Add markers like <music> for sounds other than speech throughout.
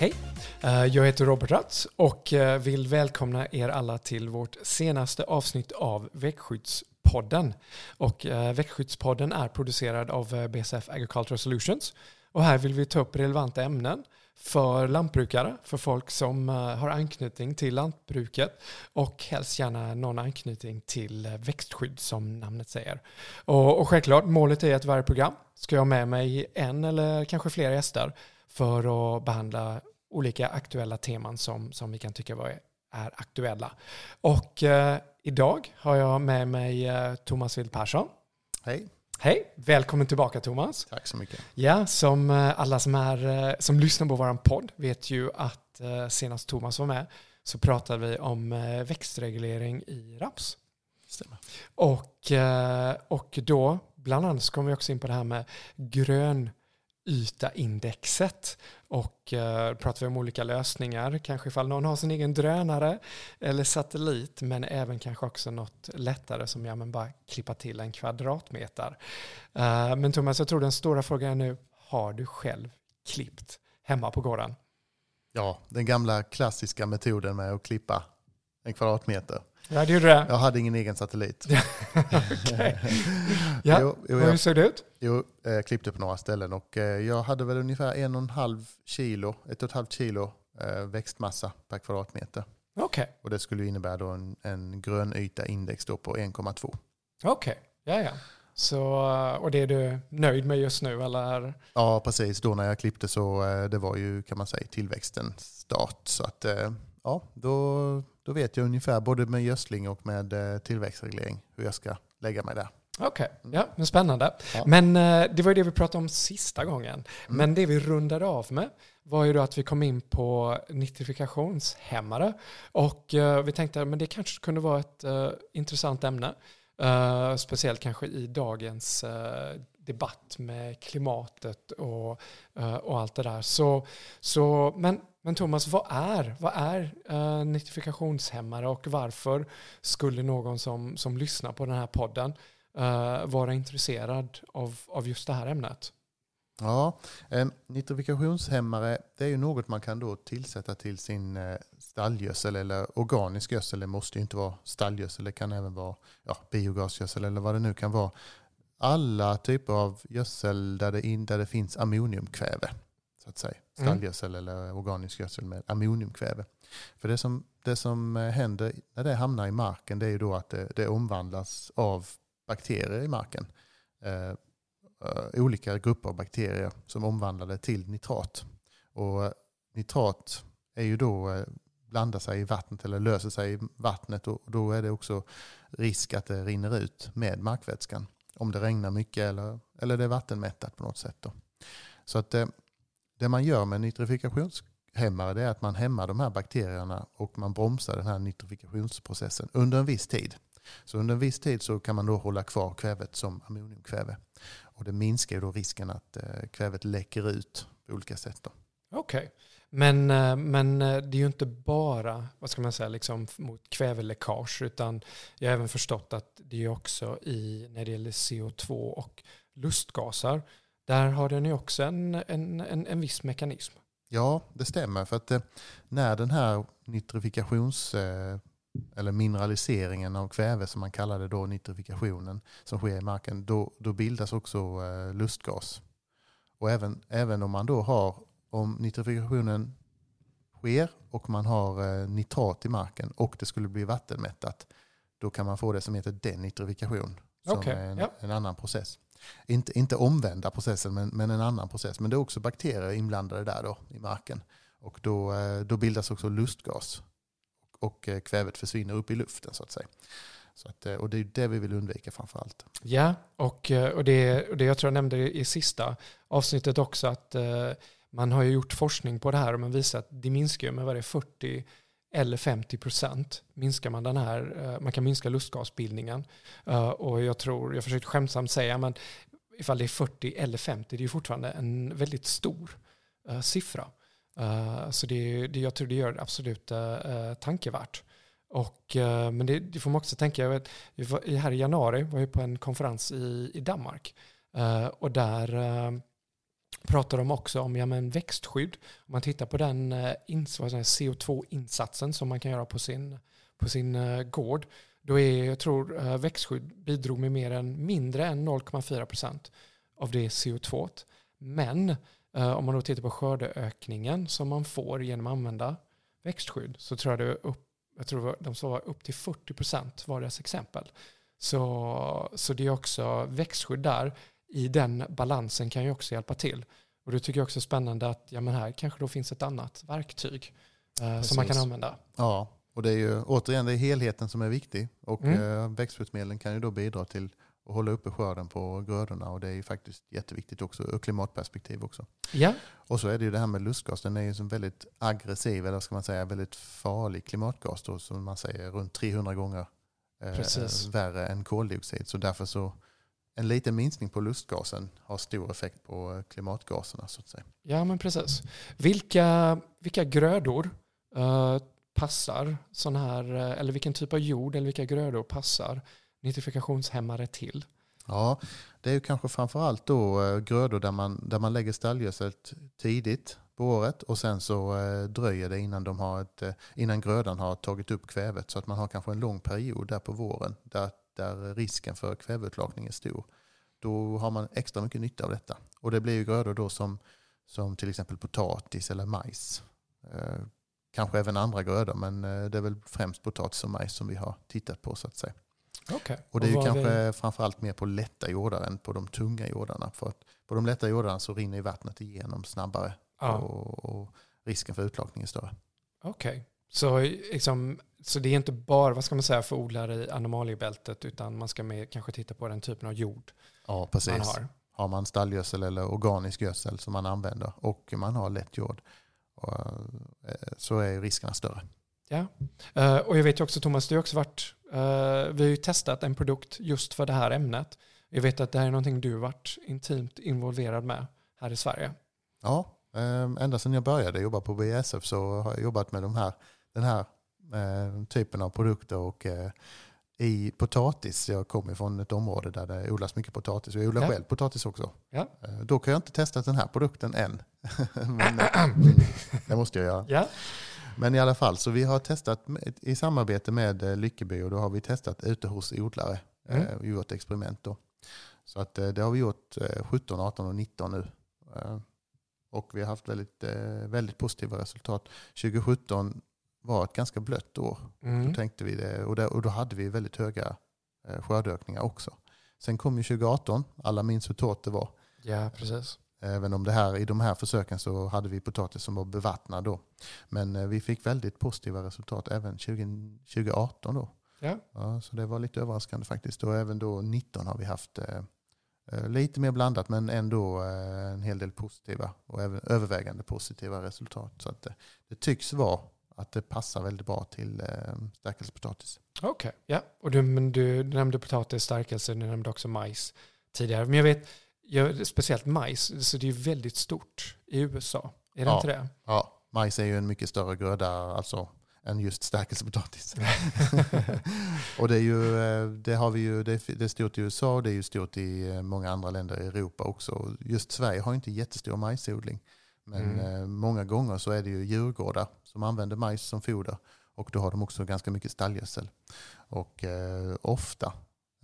Hej, eh, jag heter Robert Ratz och eh, vill välkomna er alla till vårt senaste avsnitt av Växtskyddspodden. Och eh, Växtskyddspodden är producerad av BSF Agricultural Solutions och här vill vi ta upp relevanta ämnen för lantbrukare, för folk som har anknytning till lantbruket och helst gärna någon anknytning till växtskydd som namnet säger. Och, och självklart, målet är att varje program ska jag ha med mig en eller kanske flera gäster för att behandla olika aktuella teman som, som vi kan tycka var, är aktuella. Och eh, idag har jag med mig eh, Thomas Wild Persson. Hej. Hej, välkommen tillbaka Thomas. Tack så mycket. Ja, som eh, alla som, är, eh, som lyssnar på vår podd vet ju att eh, senast Thomas var med så pratade vi om växtreglering i raps. Stämmer. Och, och då, bland annat, så kom vi också in på det här med grön ytaindexet. Och eh, pratar vi om olika lösningar, kanske ifall någon har sin egen drönare eller satellit, men även kanske också något lättare som ja, men bara klippa till en kvadratmeter. Eh, men Thomas, jag tror den stora frågan är nu, har du själv klippt hemma på gården? Ja, den gamla klassiska metoden med att klippa en kvadratmeter. Ja, det gjorde det. Jag hade ingen egen satellit. <laughs> okay. ja, jo, jo, hur såg det ut? Jo, jag eh, klippte på några ställen och eh, jag hade väl ungefär en och en halv kilo, ett och ett halvt kilo eh, växtmassa per kvadratmeter. Okay. Och det skulle innebära då en, en grönyta index då på 1,2. Okej, okay. ja ja. Så, och det är du nöjd med just nu eller? Ja, precis. Då när jag klippte så det var ju kan man säga tillväxtens start. Så att ja, då, då vet jag ungefär både med gödsling och med tillväxtreglering hur jag ska lägga mig där. Okej, okay. ja, men spännande. Ja. Men eh, det var ju det vi pratade om sista gången. Mm. Men det vi rundade av med var ju då att vi kom in på nitrifikationshämmare. Och uh, vi tänkte att det kanske kunde vara ett uh, intressant ämne. Uh, speciellt kanske i dagens debatt med klimatet och, och allt det där. Så, så, men, men Thomas, vad är, vad är eh, nitrifikationshämmare och varför skulle någon som, som lyssnar på den här podden uh, vara intresserad av, av just det här ämnet? Ja, eh, nitrifikationshämmare det är ju något man kan då tillsätta till sin eh, stallgödsel eller organisk gödsel. Det måste ju inte vara stallgödsel, det kan även vara ja, biogasgödsel eller vad det nu kan vara. Alla typer av gödsel där det, in, där det finns ammoniumkväve. Så att säga. Mm. Stallgödsel mm. eller organisk gödsel med ammoniumkväve. För det som, det som eh, händer när det hamnar i marken det är ju då att det, det omvandlas av bakterier i marken. Eh, eh, olika grupper av bakterier som omvandlade till nitrat. Och nitrat är ju då eh, blandar sig i vattnet eller löser sig i vattnet och då är det också risk att det rinner ut med markvätskan. Om det regnar mycket eller, eller det är vattenmättat på något sätt. Då. Så att det, man gör med nitrifikationshämmare det är att man hämmar de här bakterierna och man bromsar den här nitrifikationsprocessen under en viss tid. Så under en viss tid så kan man då hålla kvar kvävet som ammoniumkväve. Och det minskar ju då risken att eh, kvävet läcker ut på olika sätt. Okej, okay. men, eh, men eh, det är ju inte bara vad ska man säga, liksom mot kväveläckage utan jag har även förstått att det är också i när det gäller CO2 och lustgaser. Där har den ju också en, en, en, en viss mekanism. Ja, det stämmer. För att när den här nitrifikations eller mineraliseringen av kväve som man kallar det då, nitrifikationen som sker i marken, då, då bildas också eh, lustgas. Och även, även om man då har, om nitrifikationen sker och man har eh, nitrat i marken och det skulle bli vattenmättat, då kan man få det som heter denitrifikation. Som okay. är en, ja. en, annan process. Inte, inte omvända processen, men, men en annan process. Men det är också bakterier inblandade där då i marken. Och då, eh, då bildas också lustgas och och kvävet försvinner upp i luften så att säga. Så att, eh, och det är det vi vill undvika framför allt. Ja, och, och, det, och det jag tror jag nämnde i sista avsnittet också att man har ju gjort forskning på det här och man visar att det minskar med vad det är 40 eller 50 procent minskar man den här, eh, man kan minska lustgasbildningen. Eh, och jag tror, jag försökte skämtsamt säga, men ifall det är 40 eller 50, det är ju fortfarande en väldigt stor eh, siffra. Så det, det, jag tror det gör det absolut tankevärt. Och, men det, det, får man också tänka, jag vet, här i januari var jag på en konferens i, i Danmark. och där pratar de också om ja, men växtskydd. Om man tittar på den eh, CO2-insatsen som man kan göra på sin, på sin eh, gård, då är, jag tror, eh, växtskydd bidrog med mer än mindre än 0,4 procent av det CO2. Men om man då tittar på skördeökningen som man får genom att använda växtskydd så tror jag det är upp, jag tror de sa upp till 40 procent var deras exempel. Så, så det är också växtskydd där i den balansen kan ju också hjälpa till. Och det tycker jag också är spännande att ja, men här kanske då finns ett annat verktyg eh, som man kan använda. Ja, och det är ju återigen det är helheten som är viktig. Och mm. eh, växtskyddsmedlen kan ju då bidra till att hålla uppe skörden på grödorna. Och det är ju faktiskt jätteviktigt också ur klimatperspektiv också. Ja. Och så är det ju det här med lustgas. Den är ju en väldigt aggressiv, eller ska man säga väldigt farlig klimatgas då, som man säger runt 300 gånger eh, värre än koldioxid. Så därför så en liten minskning på lustgasen har stor effekt på klimatgaserna. så att säga. Ja, men precis. Vilka, vilka grödor uh, passar sån här, eh, eller vilken typ av jord eller vilka grödor passar nitrifikationshämmare till? Ja, det är ju kanske framförallt då uh, grödor där man, där man lägger stallgödsel tidigt på året och sen så dröjer det innan, de har ett, innan grödan har tagit upp kvävet så att man har kanske en lång period där på våren där där risken för kväveutlakning är stor. Då har man extra mycket nytta av detta. Och det blir ju grödor då som, som till exempel potatis eller majs. Eh, kanske även andra grödor men eh, det är väl främst potatis och majs som vi har tittat på så att säga. Okay. Och det är ju kanske vi... framförallt mer på lätta jordar än på de tunga jordarna. För att på de lätta jordarna så rinner vattnet igenom snabbare ja. och, och, risken för utlakning är större. Okej, okay. så liksom, så det är inte bara vad ska man säga, för odlare i animaliebältet utan man ska mer kanske titta på den typen av jord ja, precis. man har. Har man stallgödsel eller organisk gödsel som man använder och man har lätt jord eh, så är riskerna större. Ja, eh, och jag vet ju också Thomas, det har också varit, eh, vi har ju testat en produkt just för det här ämnet. Jag vet att det här är någonting du varit intimt involverad med här i Sverige. Ja, ända sedan jag började jobba på BSF så har jag jobbat med de här, den här eh, typen av produkter. Och, eh, i potatis, jag kommer från ett område där det odlas mycket potatis. Jag odlar ja. själv potatis också. Ja. Eh, då kan jag inte testa den här produkten än. <laughs> Men eh, det måste jag göra. Ja. Men i alla fall, så vi har testat i samarbete med Lyckeby och då har vi testat ute hos odlare. Mm. Vi gjort experiment då. Så att det har vi gjort 17, 18 och 19 nu. Och vi har haft väldigt, väldigt positiva resultat. 2017 var ett ganska blött år. Mm. Då tänkte vi det, och, det, och då hade vi väldigt höga eh, skördeökningar också. Sen kom ju 2018, alla minns hur torrt det var. Ja, precis. Även om det här, i de här försöken så hade vi potatis som var bevattnad då. Men eh, vi fick väldigt positiva resultat även 20, 2018 då. Ja. ja. Så det var lite överraskande faktiskt. Och även då 19 har vi haft eh, eh, lite mer blandat men ändå eh, en hel del positiva och även övervägande positiva resultat. Så att, eh, det tycks vara att det passar väldigt bra till eh, stärkelsepotatis. Okej, okay. ja. Och du, men du nämnde potatis, stärkelse, du nämnde också majs tidigare. Men jag vet, jag, speciellt majs, så det är väldigt stort i USA. Är det ja, inte det? Ja, majs är ju en mycket större gröda alltså, än just stärkelsepotatis. <laughs> och det är ju, eh, det har vi ju, det är stort i USA och det är ju stort i eh, många andra länder i Europa också. Just Sverige har inte jättestor majsodling. Men mm. Många gånger så är det ju djurgårdar som använder majs som foder. Och då har de också ganska mycket stallgödsel. Och eh, ofta,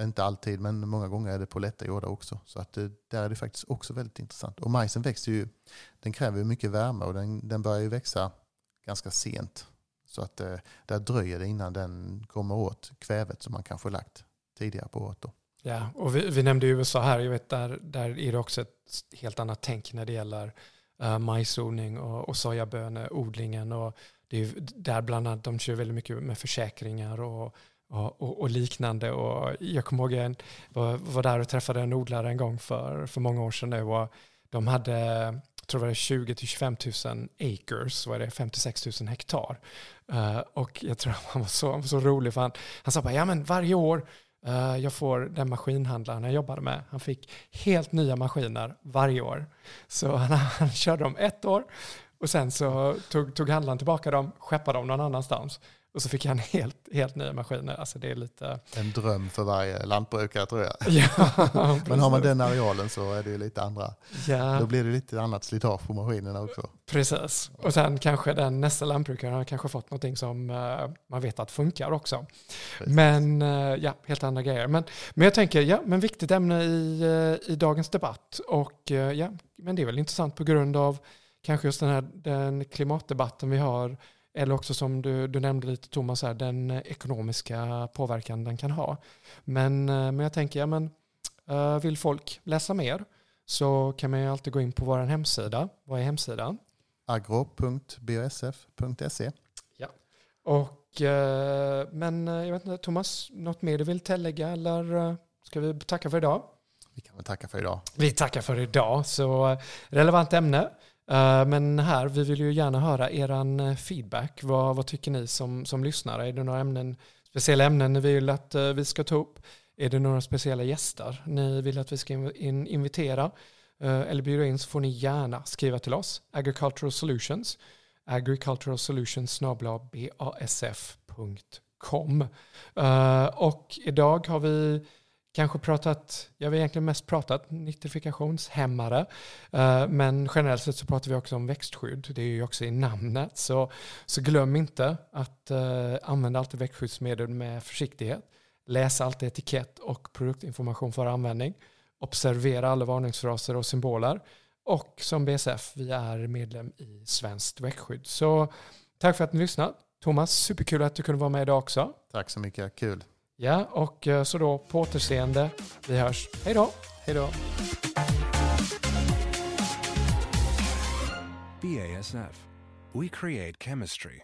inte alltid, men många gånger är det på lätta jordar också. Så att eh, där är det faktiskt också väldigt intressant. Och majsen växer ju, den kräver ju mycket värme och den, den börjar ju växa ganska sent. Så att eh, där dröjer det innan den kommer åt kvävet som man kanske lagt tidigare på året. Då. Ja, och vi, vi nämnde USA här. Jag vet där, där är det också ett helt annat tänk när det gäller Eh, uh, majsodling och, och sojaböneodlingen. Och det är där bland annat de kör väldigt mycket med försäkringar och, och, och, liknande. Och jag kommer ihåg att jag var, där och träffade en odlare en gång för, för många år sedan nu. Och de hade jag tror det var 20 25 000 acres, vad är det, 56 000 hektar. Uh, och jag tror han var så, han var så rolig för han, han sa bara, ja men varje år Eh, jag får den maskinhandlaren jag jobbade med. Han fick helt nya maskiner varje år. Så <laughs> han, han körde dem ett år och sen så tog, tog handlaren tillbaka dem, skeppade dem någon annanstans. Och så fick han <laughs> helt, helt nya maskiner. Alltså det är lite... En dröm för varje lantbrukare tror jag. <laughs> Ja, Men har man den arealen så är det ju lite andra. Ja, Då blir det lite annat slitage på maskinerna också. precis. Och sen kanske den nästa lantbrukare har kanske fått någonting som eh, man vet att funkar också. Precis. Men eh, ja, helt andra grejer. Men, men jag tänker, ja, men viktigt ämne i, eh, i dagens debatt. Och ja, men det är väl intressant på grund av kanske just den här den klimatdebatten vi har. Eller också som du, du nämnde lite Thomas, här, den eh, ekonomiska påverkan den kan ha. Men, eh, men jag tänker, ja men eh, vill folk läsa mer så kan man ju alltid gå in på vår hemsida. Vad är hemsidan? agro.bsf.se Och, eh, men jag vet inte, Thomas, något mer du vill tillägga eller ska vi tacka för idag? Vi kan väl tacka för idag. Vi tackar för idag, så relevant ämne. Eh, men här, vi vill ju gärna höra er eh, feedback. Vad, vad tycker ni som, som lyssnare? Är det några ämnen, speciella ämnen ni vill att eh, vi ska ta upp? Är det några speciella gäster ni vill att vi ska in, invitera? Eller bjuda in så får ni gärna skriva till oss. Agricultural Solutions. Agricultural Solutions basf.com. Och idag har vi kanske pratat, jag har egentligen mest pratat nitrifikationshämmare, eh, men generellt sett så pratar vi också om växtskydd. Det är ju också i namnet, så, så glöm inte att eh, använda alltid växtskyddsmedel med försiktighet. Läs alltid etikett och produktinformation för användning. Observera alla varningsfraser och symboler. Och som BSF, vi är medlem i Svenskt växtskydd. Så tack för att ni lyssnade. Thomas, superkul att du kunde vara med idag också. Tack så mycket, kul. Ja, och eh, så då på återseende. Vi hörs. Hej då! Hej då. BASF. We create chemistry.